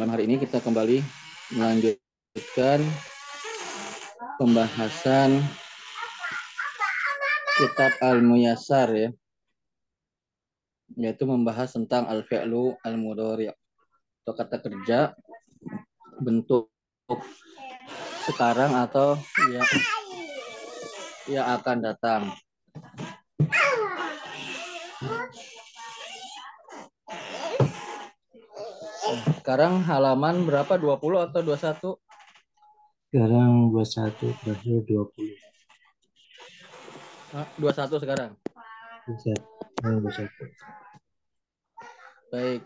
Malam hari ini kita kembali melanjutkan pembahasan kitab Al-Muyassar ya. Yaitu membahas tentang al-fi'lu al-mudhari' atau kata kerja bentuk sekarang atau yang yang akan datang. Sekarang halaman berapa? 20 atau 21? Sekarang 21 terakhir 20. Hah, 21 sekarang. 21. 21. Baik.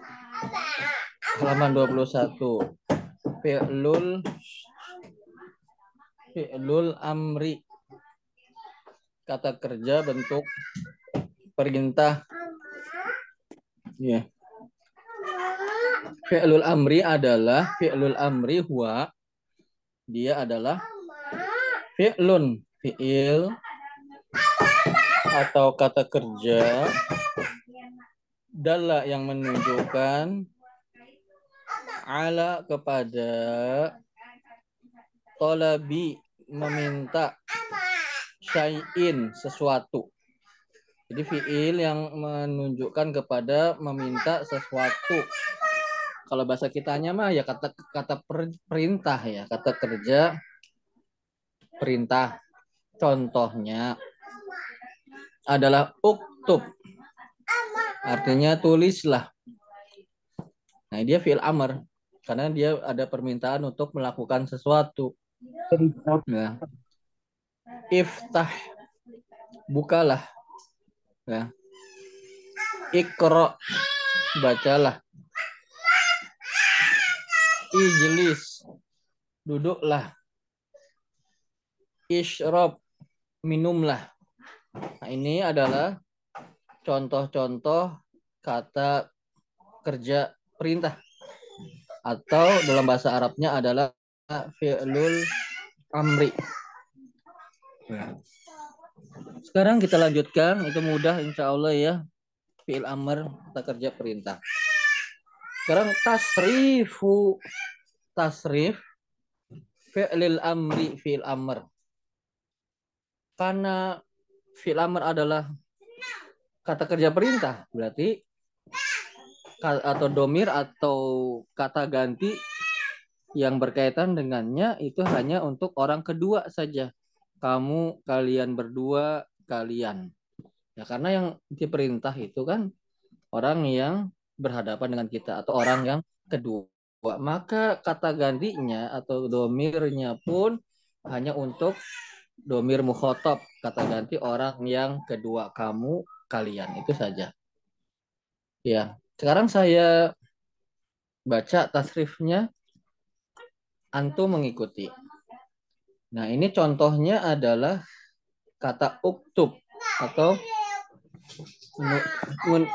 Halaman 21. Fi'lul Fi'lul amri. Kata kerja bentuk perintah. Ya. Fi'lul amri adalah fi'lul amri huwa dia adalah fi'lun fi'il atau kata kerja dalla yang menunjukkan ala kepada tolabi meminta syai'in sesuatu. Jadi fi'il yang menunjukkan kepada meminta sesuatu. Kalau bahasa kitanya mah ya kata kata perintah ya, kata kerja perintah. Contohnya adalah uktub. Artinya tulislah. Nah, dia fi'il amr karena dia ada permintaan untuk melakukan sesuatu. Nah, iftah bukalah. Ya. Ikro bacalah. Ijlis duduklah. Ishrob minumlah. Nah, ini adalah contoh-contoh kata kerja perintah atau dalam bahasa Arabnya adalah fi'lul amri. Sekarang kita lanjutkan, itu mudah insya Allah ya. Fi'il amr, kata kerja perintah. Sekarang tasrifu tasrif fi'lil amri fi'il amr. Karena fi'il amr adalah kata kerja perintah, berarti atau domir atau kata ganti yang berkaitan dengannya itu hanya untuk orang kedua saja. Kamu, kalian berdua, kalian. Ya karena yang diperintah itu kan orang yang berhadapan dengan kita atau orang yang kedua. Maka kata gantinya atau domirnya pun hanya untuk domir mukhotob. Kata ganti orang yang kedua. Kamu, kalian. Itu saja. Ya, sekarang saya baca tasrifnya. Antum mengikuti. Nah, ini contohnya adalah kata uktub atau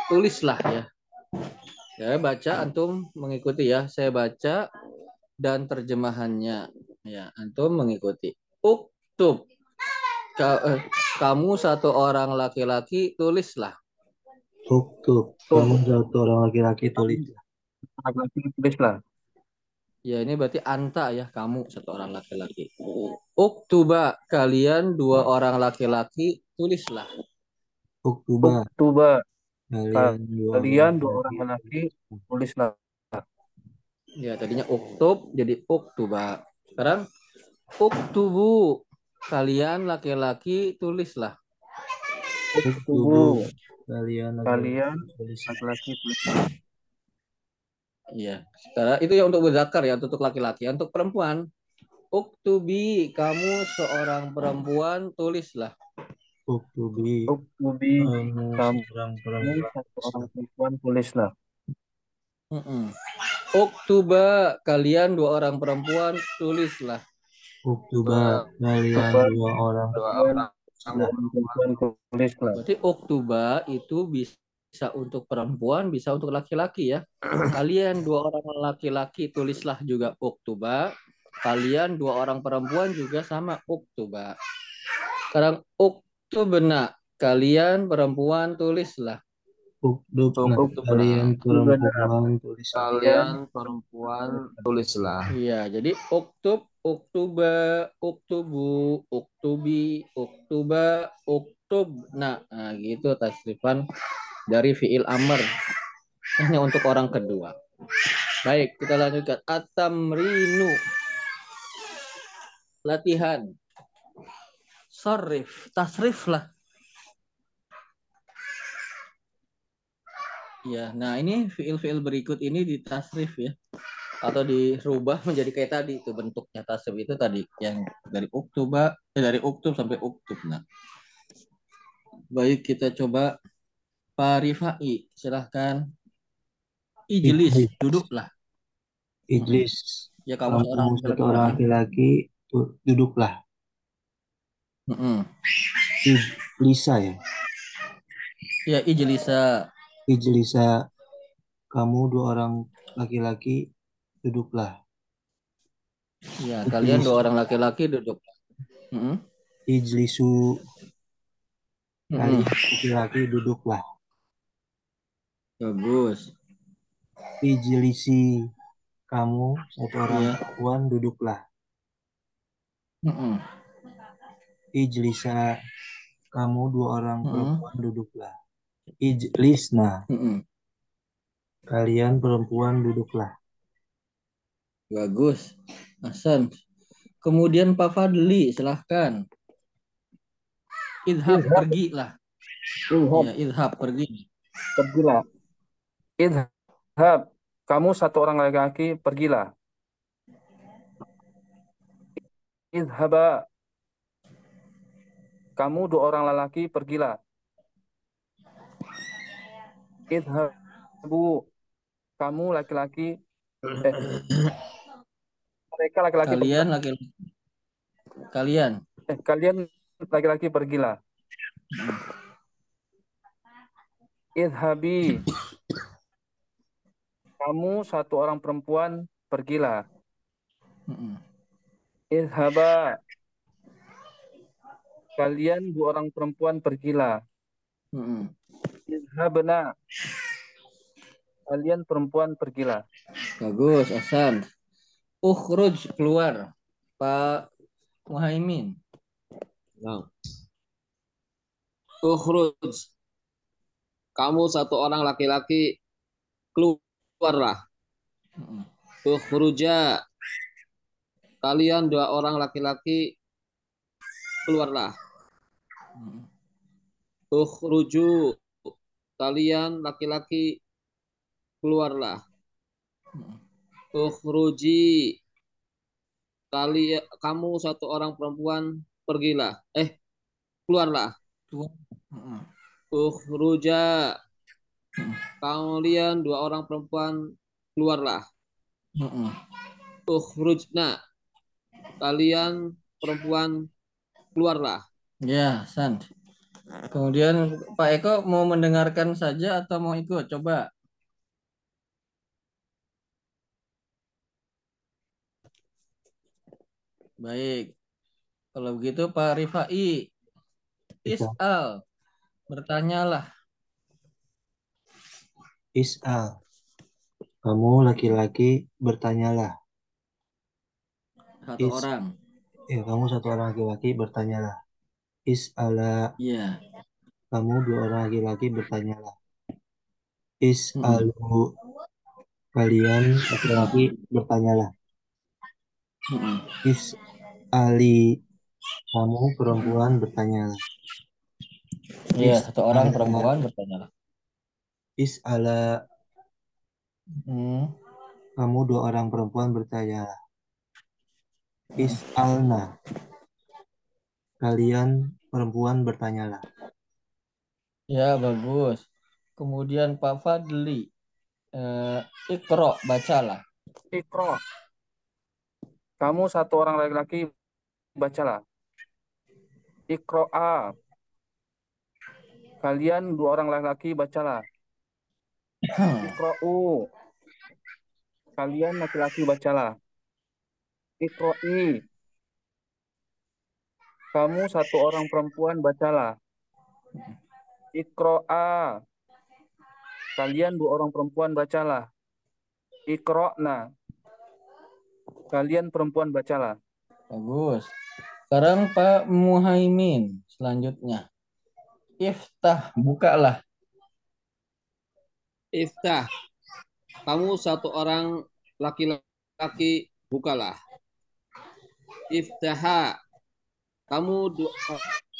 tulislah ya. Ya, baca antum mengikuti ya. Saya baca dan terjemahannya. Ya, antum mengikuti. Uktub. Eh, kamu satu orang laki-laki tulislah. Uktub. Kamu satu orang laki-laki tulislah. Laki-laki tulislah. Ya, ini berarti anta ya, kamu satu orang laki-laki. Uktuba, kalian dua orang laki-laki tulislah. Uktuba. Uktuba. Kalian dua Kalian dua orang laki tulislah. Ya, tadinya uktub jadi uktuba. Sekarang uktubu, kalian laki-laki tulislah. Uktubu. Kalian Kalian tulislah. laki-laki tulislah. Iya, sekarang itu ya untuk berzakar ya, untuk laki-laki. Untuk perempuan, uktubi, kamu seorang perempuan tulislah. Uktubi. Uktubi. Kamu Kamu seorang perempuan. satu orang perempuan tulislah. Mm-mm. Uktuba, kalian dua orang perempuan tulislah. Uktuba. Kalian Uktuba. dua orang Dua orang perempuan tulislah. Berarti uktuba itu bisa untuk perempuan, bisa untuk laki-laki ya. Kalian dua orang laki-laki tulislah juga uktuba. Kalian dua orang perempuan juga sama uktuba. Sekarang uktubna, kalian perempuan tulislah. Nah Uktub kalian perempuan tulislah. Kalian perempuan tulislah. Iya, jadi uktub, uktuba, uktubu, uktubi, uktuba, uktub. Nah, nah gitu tasrifan dari fiil amr. Hanya untuk orang kedua. Baik, kita lanjutkan. Atamrinu. Latihan. Sorif, tasrif lah. Ya, nah ini fiil-fiil berikut ini ditasrif ya atau dirubah menjadi kayak tadi itu bentuknya tasrif itu tadi yang dari uktuba eh, dari uktub sampai uktub. Nah, baik kita coba Pak Rifai, silahkan. Ijlis, Ijlis. duduklah. Ijlis. Ya kamu seorang Kamu satu orang laki-laki tu- duduklah. Mm-mm. Ijlisa ya. Ya ijlisa. Ijlisa. Kamu dua orang laki-laki duduklah. Ya kalian dua orang laki-laki duduk. Mm-mm. Ijlisu. Mm-mm. Kalian laki-laki duduklah. Bagus. Ijlisi. Kamu satu orang Iya. perempuan duduklah. Mm-mm. Ijlisa. Kamu dua orang Mm-mm. perempuan duduklah. Ijlisna. Mm-mm. Kalian perempuan duduklah. Bagus. Hasan. Kemudian Pak Fadli, silahkan. Idhab, Idhab. pergilah. Idhab, Ya, idhab, pergi. pergilah. Idhab, kamu satu orang laki-laki, pergilah. Idhaba, kamu dua orang lelaki, pergilah. Idhabu, kamu laki-laki, eh, mereka laki-laki, Kalian laki-laki. Kalian. eh, kalian laki-laki pergilah. Idhabi, kamu satu orang perempuan, pergilah. Idhaba, kalian dua orang perempuan, pergilah. Mm-mm. Idhabna, kalian perempuan, pergilah. Bagus, Hasan. Ukhruj, keluar. Pak Muhaimin. Nah. Ukhruj. Kamu satu orang laki-laki keluarlah. Ukhruja. Kalian dua orang laki-laki keluarlah. Mm-mm. Ukhruju. Kalian laki-laki keluarlah. Mm-mm. Ukhruji. Kalian kamu satu orang perempuan pergilah. Eh, keluarlah. Mm-mm. Ukhruja. Kalian dua orang perempuan keluarlah. Mm-mm. Ukhrujna. Kalian perempuan keluarlah. Ya, Hasan. Kemudian Pak Eko mau mendengarkan saja atau mau ikut? Coba. Baik. Kalau begitu Pak Rifai, Is'al, bertanyalah. Is'al. Kamu laki-laki bertanyalah. Satu Is- orang. Ya, kamu satu orang laki-laki bertanyalah. Is'ala. Iya. Kamu dua orang laki-laki bertanyalah. Is'alu. Kalian laki-laki bertanyalah. Mm-mm. Is'ali. Kamu perempuan bertanyalah. Iya, Is- satu orang perempuan bertanyalah. Is'ala. Hmm. Kamu dua orang perempuan bertanyalah. Is'alna. Kalian perempuan bertanyalah. Ya, bagus. Kemudian Pak Fadli, eh, Iqra, bacalah. Ikro, kamu satu orang laki-laki, bacalah. Ikro'a, kalian dua orang laki-laki, bacalah. Ikro'u, kalian laki-laki, bacalah. Ikro'i, kamu satu orang perempuan, bacalah. Ikro'a, Kalian dua orang perempuan bacalah. Iqra'na. Kalian perempuan bacalah. Bagus. Sekarang Pak Muhaimin selanjutnya. Iftah, bukalah. Iftah. Kamu satu orang laki-laki bukalah. Iftaha. Kamu dua,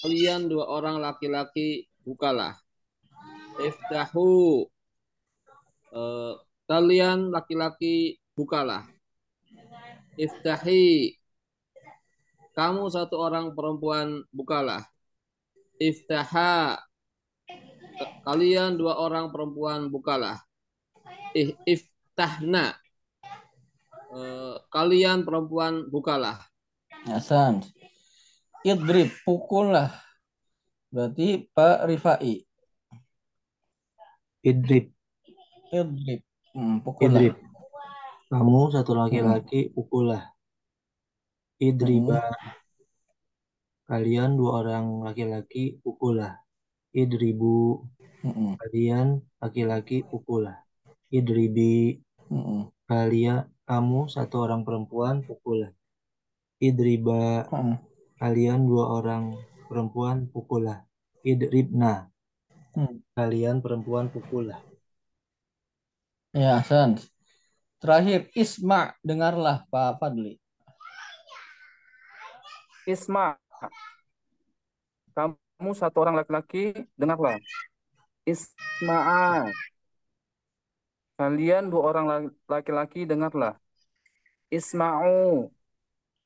kalian dua orang laki-laki bukalah. Iftahu. Eh, kalian laki-laki bukalah. Iftahi. Kamu satu orang perempuan bukalah. Iftaha. Kalian dua orang perempuan bukalah. Iftahna. Eh, kalian perempuan bukalah. Hasan. Idrib, pukullah. Berarti Pak Rifai. Idrib. Idrib. Hmm, pukullah. Idrib. Kamu satu laki-laki pukullah. Idriba. Kalian dua orang laki-laki pukullah. Idribu. Mm-mm. Kalian laki-laki pukullah. Idribi. Mm-mm. Kalian kamu satu orang perempuan pukullah. Idriba. Mm-mm. Kalian dua orang perempuan pukullah. Idribna. Hmm. Kalian perempuan pukullah. Ya, Hasan. Terakhir, Isma, dengarlah Pak Fadli. Isma. Kamu satu orang laki-laki, dengarlah. Isma'a. Kalian dua orang la- laki-laki, dengarlah. Isma'u.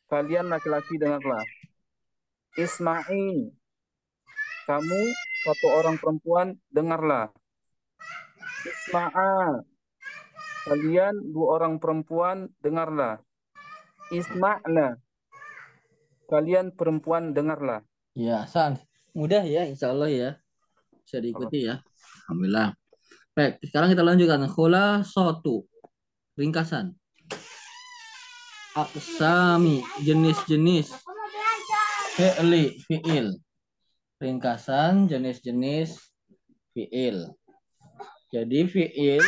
Kalian laki-laki, dengarlah. Isma'i. Kamu satu orang perempuan, dengarlah. Isma'a. Kalian dua orang perempuan, dengarlah. Isma'na. Kalian perempuan, dengarlah. Ya, Hasan. Mudah ya, insya Allah ya. Bisa diikuti ya. Alhamdulillah. Baik, sekarang kita lanjutkan. Khula sotu. Ringkasan. Aksami, jenis-jenis. Fi'li, fi'il. Ringkasan, jenis-jenis fi'il. Jadi fi'il.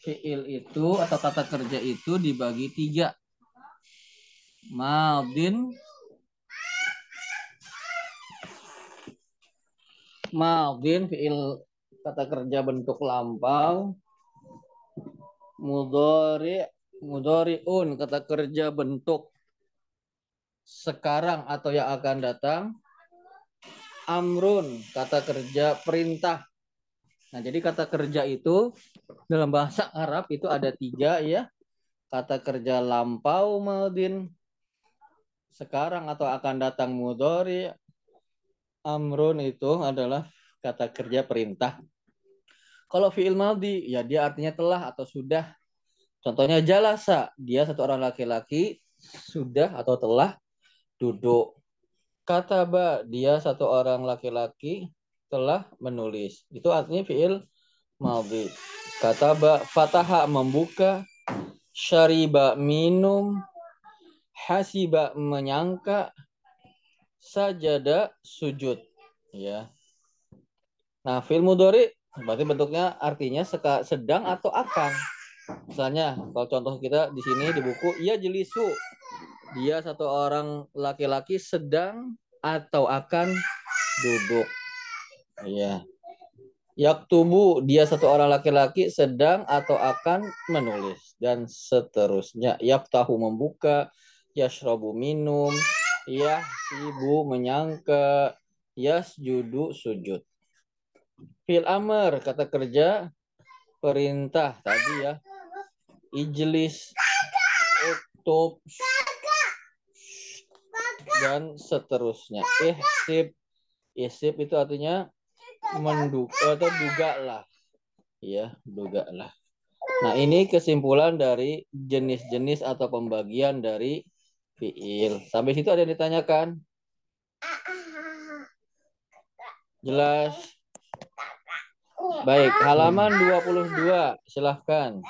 Fi'il itu atau kata kerja itu dibagi tiga. Madin, Madin fi'il kata kerja bentuk lampau. Mudhari, mudhari'un kata kerja bentuk sekarang atau yang akan datang. Amrun kata kerja perintah. Nah, jadi kata kerja itu dalam bahasa Arab itu ada tiga ya. Kata kerja lampau madin, sekarang atau akan datang mudhari. Amrun itu adalah kata kerja perintah. Kalau fi'il maldi, ya dia artinya telah atau sudah. Contohnya jalasa, dia satu orang laki-laki sudah atau telah duduk. Kataba, dia satu orang laki-laki telah menulis. Itu artinya fi'il maldi. Kataba, fataha membuka, syariba minum, hasiba menyangka, sajada sujud. Ya. Nah, fi'il mudhari berarti bentuknya artinya seka, sedang atau akan. Misalnya, kalau contoh kita di sini di buku, ia jelisu. Dia satu orang laki-laki sedang atau akan duduk. Iya. Yaktubu, dia satu orang laki-laki sedang atau akan menulis dan seterusnya. Yaktahu membuka, yashrabu minum, yahsibu menyangka, yasjudu sujud. Fil amr kata kerja perintah tadi ya. Ijlis, utub, dan seterusnya. Ihsib, ihsib itu artinya menduga atau duga lah. Ya, duga lah. Nah, ini kesimpulan dari jenis-jenis atau pembagian dari fiil. Sampai situ ada yang ditanyakan? Jelas? Baik, halaman 22. Silahkan.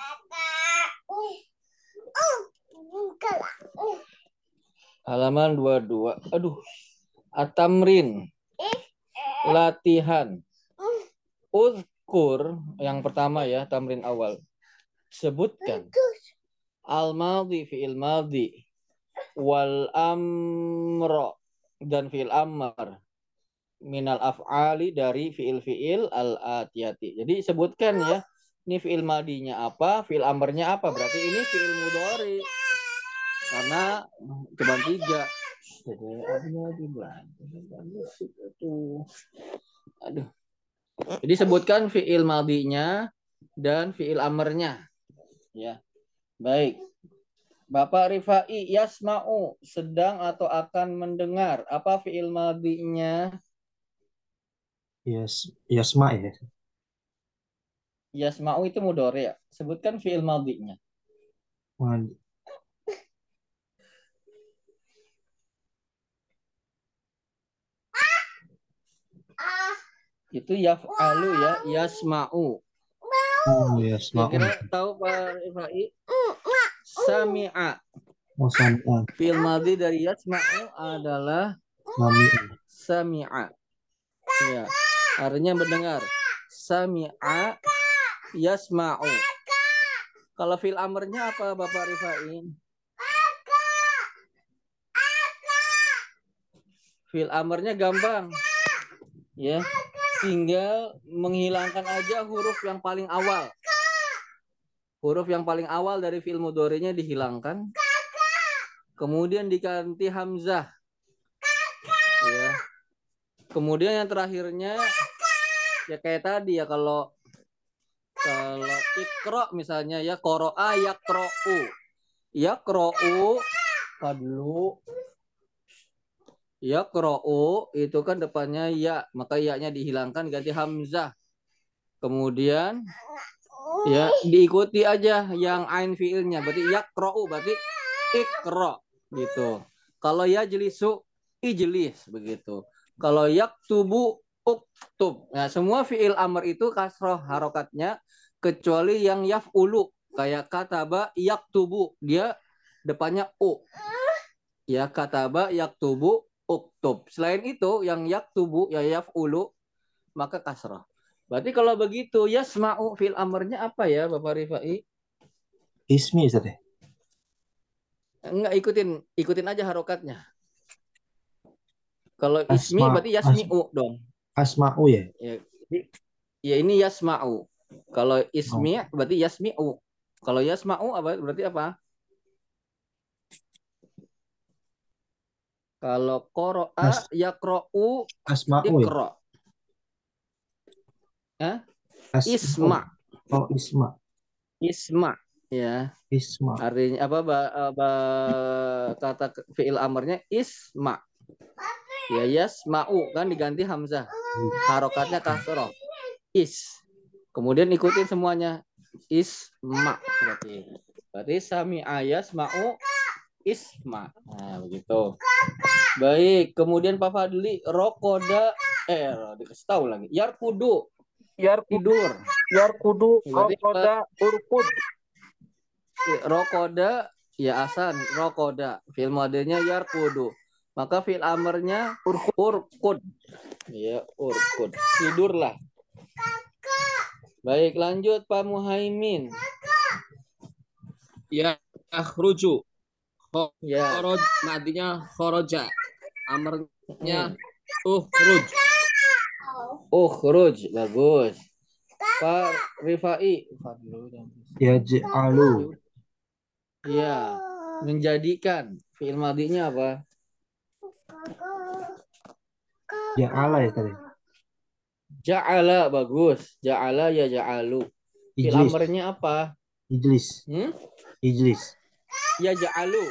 Halaman 22. Aduh, Atamrin. Latihan. Uzkur yang pertama ya, tamrin awal. Sebutkan al-madhi fi'il madhi wal amro dan fi'il amr minal af'ali dari fi'il-fi'il al-atiyati. Jadi sebutkan ya, ini fi'il madinya apa, fi'il amrnya apa. Berarti ini fi'il mudhari. Karena cuma tiga. Aduh. Jadi sebutkan fi'il madinya dan fi'il amrnya. Ya. Baik. Bapak Rifai yasma'u sedang atau akan mendengar. Apa fi'il madinya? Yas, yasma ya. Yasma'u itu mudhari ya. Sebutkan fi'il madinya. Mad- Itu yaf'alu ya, yasma'u. Oh, yasma. Kira-kira tahu Pak Rifai? Sami'a. Oh, sami'a. Fi'il madhi dari yasma'u adalah Sami'a. sami'a. Ya, artinya mendengar. Sami'a yasma'u. Kalau fi'il amrnya apa Bapak Rifai? Fi'il amrnya gampang. Ya, tinggal menghilangkan aja huruf yang paling awal. Huruf yang paling awal dari fi'il mudhari'nya dihilangkan. Kemudian diganti hamzah. Ya. Kemudian yang terakhirnya ya kayak tadi ya kalau kalau ikro misalnya ya qoro'a yakro'u. Yakro'u kadlu yakro'u itu kan depannya ya, maka ya-nya dihilangkan ganti hamzah. Kemudian ya diikuti aja yang ain fiilnya berarti yakro'u berarti ikro gitu. Kalau ya jelisu ijlis begitu. Kalau yaktubu uktub. Nah, semua fiil amr itu kasroh harokatnya kecuali yang yaf'ulu kayak kataba yaktubu dia depannya u. Ya kataba yaktubu uktub. Selain itu yang yaktubu ya yaf'ulu maka kasroh. Berarti kalau begitu yasma'u fiil amrnya apa ya Bapak Rifai? Ismi Ustaz ya? Enggak ikutin ikutin aja harokatnya. Kalau Asma- ismi berarti yasmi'u dong. Asma'u ya? Ya, ini- ya ini yasma'u. Kalau ismi berarti yasmi'u. Kalau yasma'u apa berarti apa? Kalau qara'a As- yaqra'u Asma'u ya? iqra. Asma'u. Isma. Oh, isma. Isma ya. Isma. Artinya apa ba, ba- kata fiil amarnya isma. Ya yasma'u kan diganti hamzah. Harokatnya kasroh. Is. Kemudian ikutin semuanya. Isma berarti. Berarti sami ayas mau isma. Nah, begitu. Baik, kemudian Pak Fadli rokoda eh dikasih tahu lagi. Yarkudu Yarkudu, tidur. yarkudu, Berarti rokoda, urkud. Rokoda ya asan rokoda. Fi'il modenya yarkudu. Maka fi'il amarnya urkud. Ya, urkud. Tidurlah. Baik, lanjut Pak Muhaimin. Ya akhruju. Ya. Kharaj madinya kharaja. Amarnya ukhruj. Ukhruj, bagus. Pak Rifai. Yaj'alu. Ya, menjadikan. Fi'il madinya apa? Ja'ala ya tadi. Ja'ala, bagus. Ja'ala ya ja'alu. Amarnya apa? Ijlis. Hmm? Ijlis. Ya ja'alu.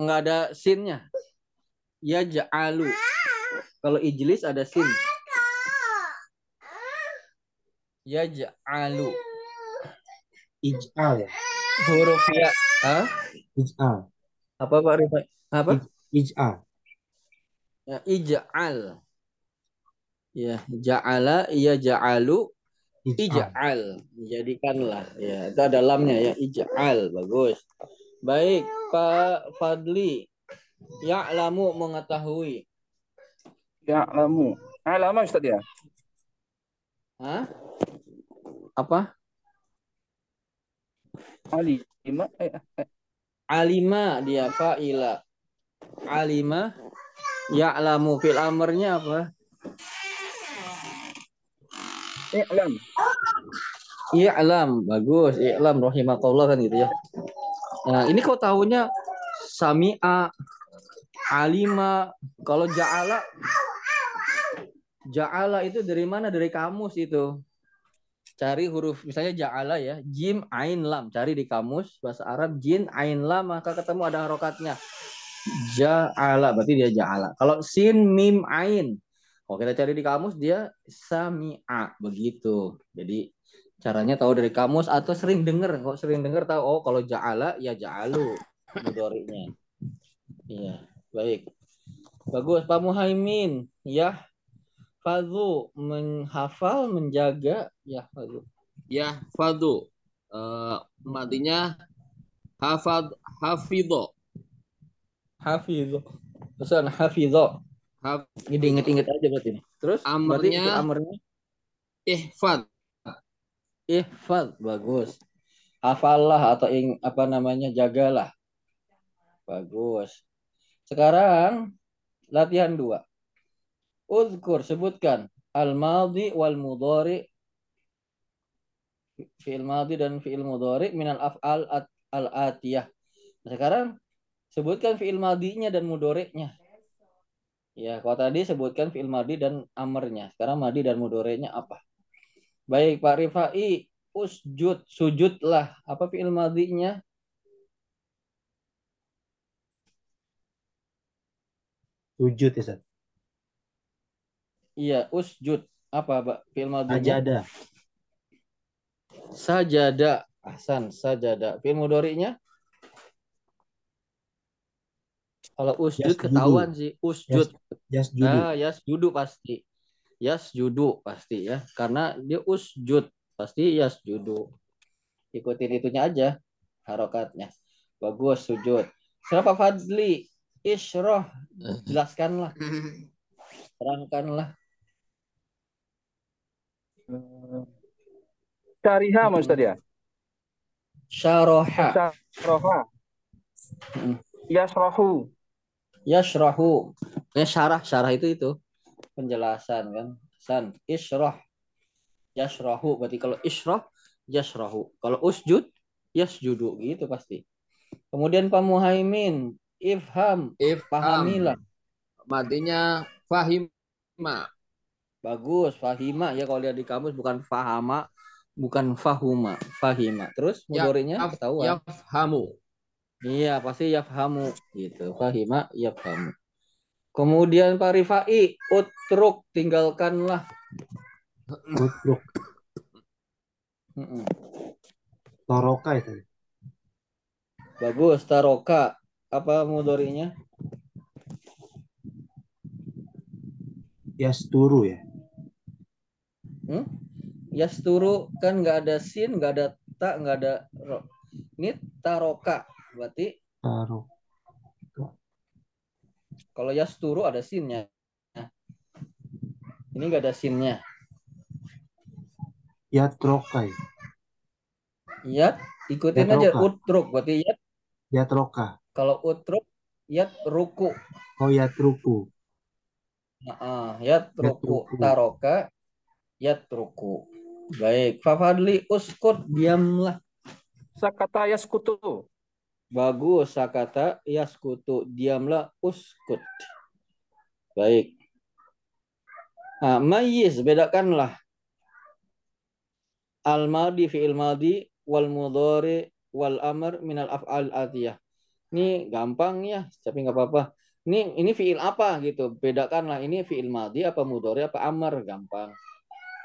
Enggak ada sinnya. Ya ja'alu. Kalau ijlis ada sin. Ya ja'alu. Ij'al ya. Huruf ya. Hah? Ij'al. Apa Pak Rifai? Apa? Ij'al. Ya, ija'al. Ya, ja'ala, ya ja'alu, Ij'al. ija'al. Jadikanlah. Ya, itu ada lamnya ya, ija'al. Bagus. Baik, Pak Fadli. Ya'lamu mengetahui. Ya'lamu. Alama Ustaz ya? Hah? Apa? Alima. Eh, eh, Alima dia fa'ila. Alima ya'lamu fil amarnya apa? i'lam. I'lam. Bagus. I'lam rahimakallah kan gitu ya. Nah, ini kau tahunya sami'a alima kalau ja'ala ja'ala itu dari mana? Dari kamus itu. Cari huruf misalnya ja'ala ya, jim ain lam. Cari di kamus bahasa Arab jin ain lam maka ketemu ada harokatnya. Ja'ala berarti dia ja'ala. Kalau sin mim ain. Kalau kita cari di kamus dia sami'a begitu. Jadi caranya tahu dari kamus atau sering dengar. Kok sering dengar tahu oh kalau ja'ala ya ja'alu mudhari'nya. Iya, baik. Bagus Pak Muhaimin. Ya. Fadhu menghafal, menjaga ya Fadhu. Ya, fadu. Eh, matinya hafad hafidho. Hafidho. Pesan hafidho. Haf, Ini inget-inget aja berarti ini. Terus ikut amarnya ihfad. ihfad bagus. Hafallah atau ing, apa namanya jagalah. Bagus. Sekarang latihan dua. Uzkur sebutkan al-madhi wal mudhari fi'il madhi dan fi'il mudhari minal af'al at- al-atiyah. Sekarang sebutkan fi'il madhinya dan mudhari'nya. Ya, kalau tadi sebutkan fi'il madhi dan amarnya. Sekarang madhi dan mudhari'nya apa? Baik, Pak Rifai, usjud, sujudlah. Apa fi'il madhinya? Sujud ya, Ustaz. Iya, usjud. Apa, Pak? Fi'il madhinya? Sajada. Sajada. Ahsan, sajada. Fi'il mudhari'nya? Kalau usjud Yasjudu. ketahuan sih, usjud. Yasjudu. Ah, yasjudu pasti. Yasjudu pasti ya. Karena dia usjud, pasti yasjudu. Ikutin itunya aja harokatnya. Bagus sujud. Siapa Fadli? Isroh. Jelaskanlah, terangkanlah. Syariha Mas Ustaz ya? Syaroha. Syaraha. Yashrahu. Ya syarah, syarah itu itu penjelasan kan. San, isroh. Yashrahu. Berarti kalau isroh, yashrahu. Kalau usjud, yasjudu. Gitu pasti. Kemudian Pak Muhaimin, ifham, Ifham. pahamilah. Matinya fahima. Bagus, fahima ya kalau lihat di kamus bukan fahama, bukan fahuma, fahima. Terus Ya, mudhari'nya Yaf- ketahuan. Yafhamu. Iya, pasti yafhamu gitu. Fahima yafhamu. Kemudian Pak Rifai, utruk tinggalkanlah. Utruk. Mm-mm. Toroka itu. Bagus, taroka. Apa mudhari'nya? Yasturu ya. Hmm? Yasturu kan nggak ada sin, nggak ada ta, nggak ada ro. Ini taroka. Berarti Taro. kalau yasturu ada sinnya. Nah, Ini nggak ada sinnya. Yatroka ya. Yat, ikutin Yat aja utruk. Berarti yat, Yatroka. kalau utruk, yat ruku. Oh yatruku. Nah, yat ruku. Yatruku. Taroka, yat ruku. Baik. Fafadli uskut, diamlah. Sakata yaskutu. Bagus, sakata yaskutu. Diamlah uskut. Baik. Nah, mayyiz, bedakanlah. Al-madi fi'il madi wal mudhari wal amr minal af'al atiyah. Ini gampang ya, tapi nggak apa-apa. Ini ini fi'il apa gitu? Bedakanlah ini fi'il madi apa mudhari apa amr, gampang.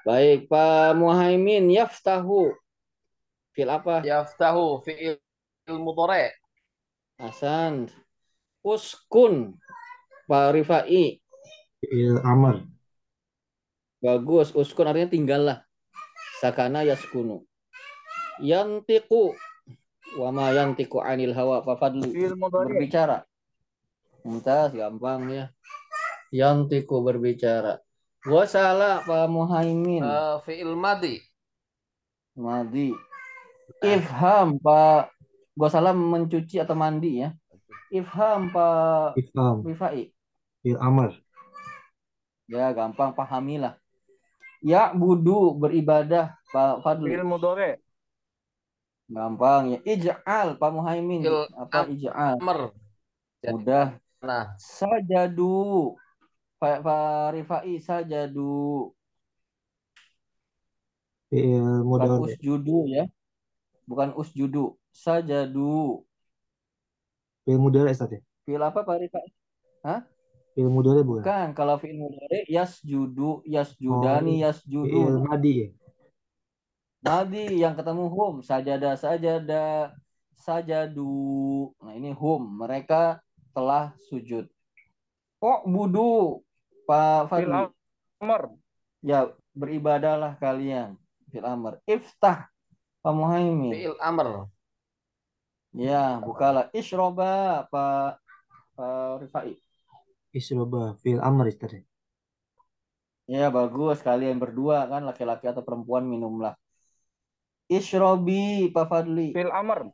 Baik, Pak Muhaimin yaftahu. Fi'il apa? Yaftahu fi'il mudhari. Hasan. Uskun. Pak Rifai. Fi'il amr. Bagus. Uskun artinya tinggallah. Sakana yaskunu. Yantiku. Wama yantiku anil hawa. Pak Fadli. Fi'il mudhari. Berbicara. Mumtaz. Gampang ya. Yantiku berbicara. Gua salah Pak Muhaimin. Eh, fi'il madi. Madi. Ifham Pak. Gua salah mencuci atau mandi ya. Ifham Pak Ifham. Rifai. Fi'il amr. Ya gampang pahamilah. Ya budu beribadah Pak Fadli. Fi'il mudhari. Gampang ya. Ij'al Pak Muhaimin. Fil- Apa ij'al? Amr. Jadi, Mudah. Nah, Sajadu. Pak Pak Rifai sajadu. Fi'il Bukan mudhari. usjudu ya. Bukan usjudu. Sajadu. Fi'il mudhari Ustaz ya? Fi'il apa Pak Rifai? Fi'il mudhari bukan? Bukan. Kalau fi'il mudhari yasjudu, yasjudani, Fi'il yasjudu. madi ya? Madi yang ketemu hum, sajada sajada sajadu. Nah, ini hum, mereka telah sujud. Oh, budu Pak Fi'il Fadli. amr. Ya, beribadahlah kalian. Fil amr. Iftah Pak Muhaimin. fi'il amr. Ya, bukalah. Ishroba Pak Pak Rifai. Isroba. Fi'il amr Ustaz ya? Bagus. Kalian berdua kan laki-laki atau perempuan minumlah. Ishrobi Pak Fadli. Fi'il amr.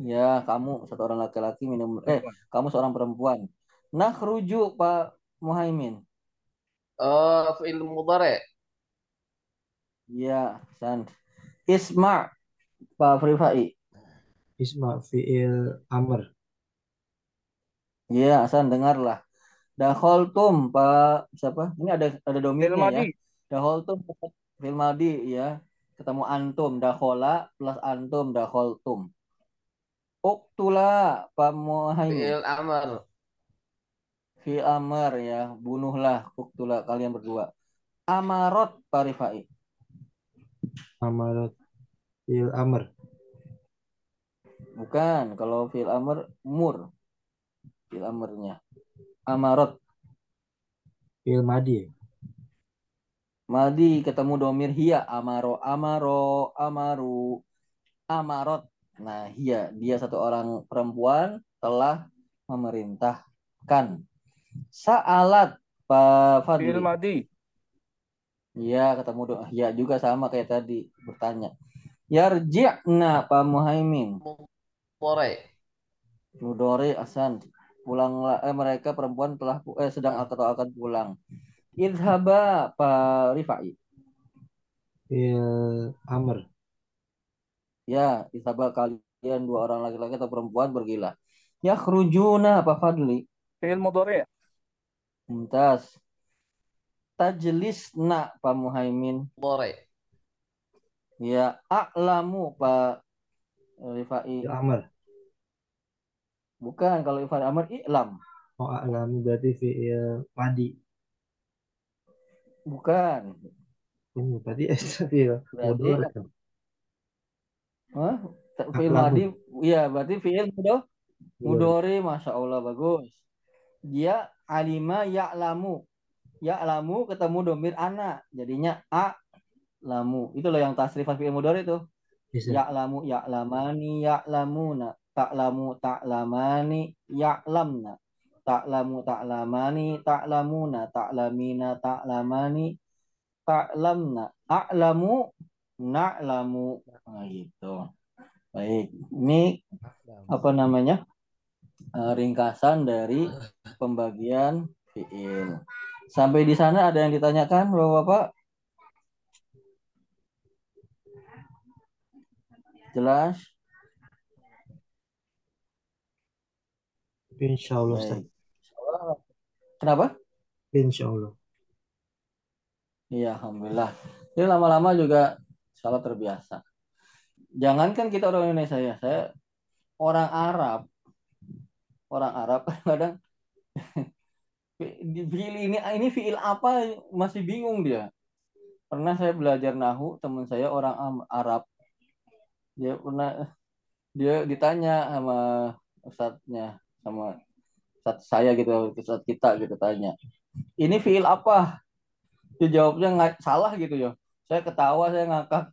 Ya, kamu satu orang laki-laki minum eh kamu seorang perempuan. Nakhruju Pak Muhaimin. Eh, fi'il mudhari. Ya, San. Isma Pak Rifai. Isma. Fi'il amr. Ya, Hasan dengarlah. Dakhaltum Pak siapa? Ini ada ada Fi'il domirnya ya. madi. Dakhaltum fil madi ya. Ketemu antum dakhola plus antum dakhaltum. Uktula Pak Muhaimin. Fi'il amr. Fi amar ya, bunuhlah uktula kalian berdua. Amarot Pak Rifai. Amarat. Fi'il amr. Bukan, kalau fil amr mur. Fil amrnya. Amarot. Fi'il madi ya? Madi ketemu domir hiya amaro amaro amaru amarot. Nah, hiya dia satu orang perempuan telah memerintahkan. Sa'alat Pak Fadli. Fi'il madi. Iya, ketemu do hiya juga sama kayak tadi bertanya. Yarji'na Pak Muhaimin. Mudhari. Mudore Asan pulanglah eh mereka perempuan telah eh sedang atau akan pulang. Idhaba Pak Rifai. Fi'il amr. Ya, idhaba kalian dua orang laki-laki atau perempuan pergilah. Ya kerujuna Pak Fadli. Fi'il mudhari. Mumtaz. Tajlisna Pak Muhaimin. Mudhari. Ya, a'lamu Pak Rifai. Fi'il amr. Bukan kalau Ifan Amr i'lam. Oh, a'lamu berarti fi'il madi. Bukan. Ini berarti fi'il Berarti mudhari kan? Hah? Fi'il madi. Iya, berarti fi'il mudo Mudhari. Mudori, masya Allah bagus. Dia alima ya'lamu. Ya'lamu ketemu domir ana, jadinya a lamu. Itu loh yang tasrifan fi'il mudori itu. Bisa. Ya'lamu ya'lamani ya'lamuna. Ta'lamu ta'lamani ya'lamna. Ta'lamu ta'lamani ta'lamuna. Ta'lamina ta'lamani ta'lamna. A'lamu na'lamu. Nah, gitu. Baik, ini apa namanya eh, ringkasan dari pembagian fiil. Sampai di sana ada yang ditanyakan, bapak-bapak? Jelas? Insya Allah. Baik. Kenapa? Insya Allah. Iya, alhamdulillah. Ini lama-lama juga salah terbiasa. Jangankan kita orang Indonesia ya, saya orang Arab. Orang Arab kadang di fiil ini ini fiil apa masih bingung dia. Pernah saya belajar nahu teman saya orang Arab. Dia pernah dia ditanya sama ustadznya sama ustadz saya gitu, ustadz kita gitu tanya. Ini fiil apa? Dia jawabnya nggak salah gitu ya. Saya ketawa, saya ngakak.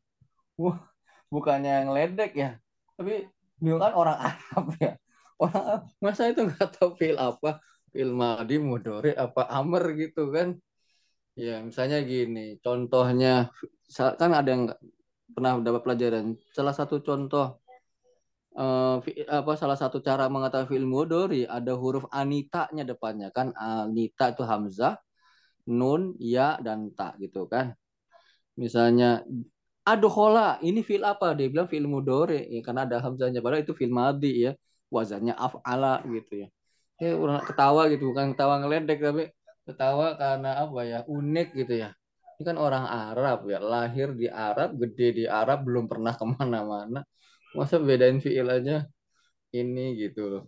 Wah, bukannya yang ledek ya. Tapi dia kan orang Arab ya. Orang Arab, masa itu nggak tahu fiil apa? fi'il madi mudhari apa amr gitu kan ya misalnya gini contohnya kan ada yang pernah dapat pelajaran salah satu contoh eh, fi- apa salah satu cara mengetahui fi'il mudhari ada huruf anita-nya depannya kan? Anita itu hamzah nun ya dan ta gitu kan? Misalnya adkhala ini fi'il apa? Dia bilang fi'il mudhari ya, karena ada hamzahnya padahal itu fi'il madi ya. Wazannya af'ala gitu ya orang ketawa gitu bukan ketawa ngeledek tapi ketawa karena apa ya unik gitu ya. Ini kan orang Arab ya. Lahir di Arab gede di Arab belum pernah ke mana-mana masa bedain fi'il aja ini gitu loh.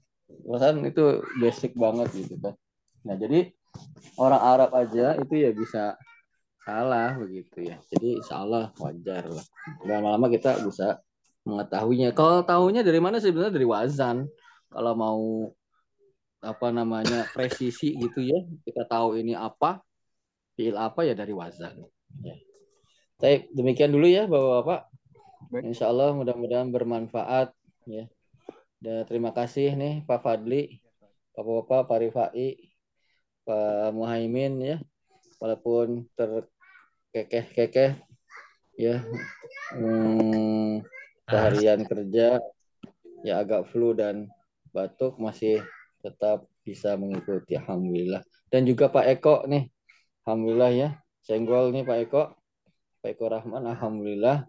Itu basic banget gitu kan. Nah jadi orang Arab aja itu ya bisa salah begitu ya. Jadi salah wajar lah. Lama-lama kita bisa mengetahuinya. Kalau tahunya dari mana sebenarnya dari wazan. Kalau mau apa namanya presisi gitu ya kita tahu ini apa fiil apa ya dari wazan. Ya. Baik, demikian dulu ya bapak-bapak Baik. Insya Allah mudah-mudahan bermanfaat ya. Dan terima kasih nih Pak Fadli bapak-bapak Pak Rifai Pak Muhaimin ya. Walaupun terkekeh-kekeh ya. Hmm, kerja ya agak flu dan batuk masih tetap bisa mengikuti alhamdulillah. Dan juga Pak Eko nih alhamdulillah ya. Senggol nih Pak Eko. Pak Eko Rahman alhamdulillah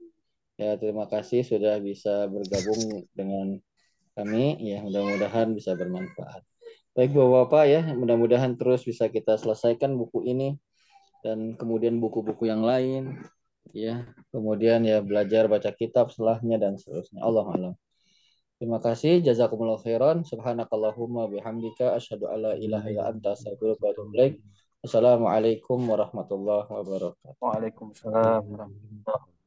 ya terima kasih sudah bisa bergabung dengan kami ya mudah-mudahan bisa bermanfaat baik bapak-bapak ya mudah-mudahan terus bisa kita selesaikan buku ini dan kemudian buku-buku yang lain ya kemudian ya belajar baca kitab setelahnya dan seterusnya Allah alam Terima kasih. Jazakumullah khairan. Subhanakallahumma bihamdika. Asyhadu alla ilaha illa anta astaghfiruka wa. Assalamualaikum warahmatullahi wabarakatuh. Waalaikumsalam warahmatullahi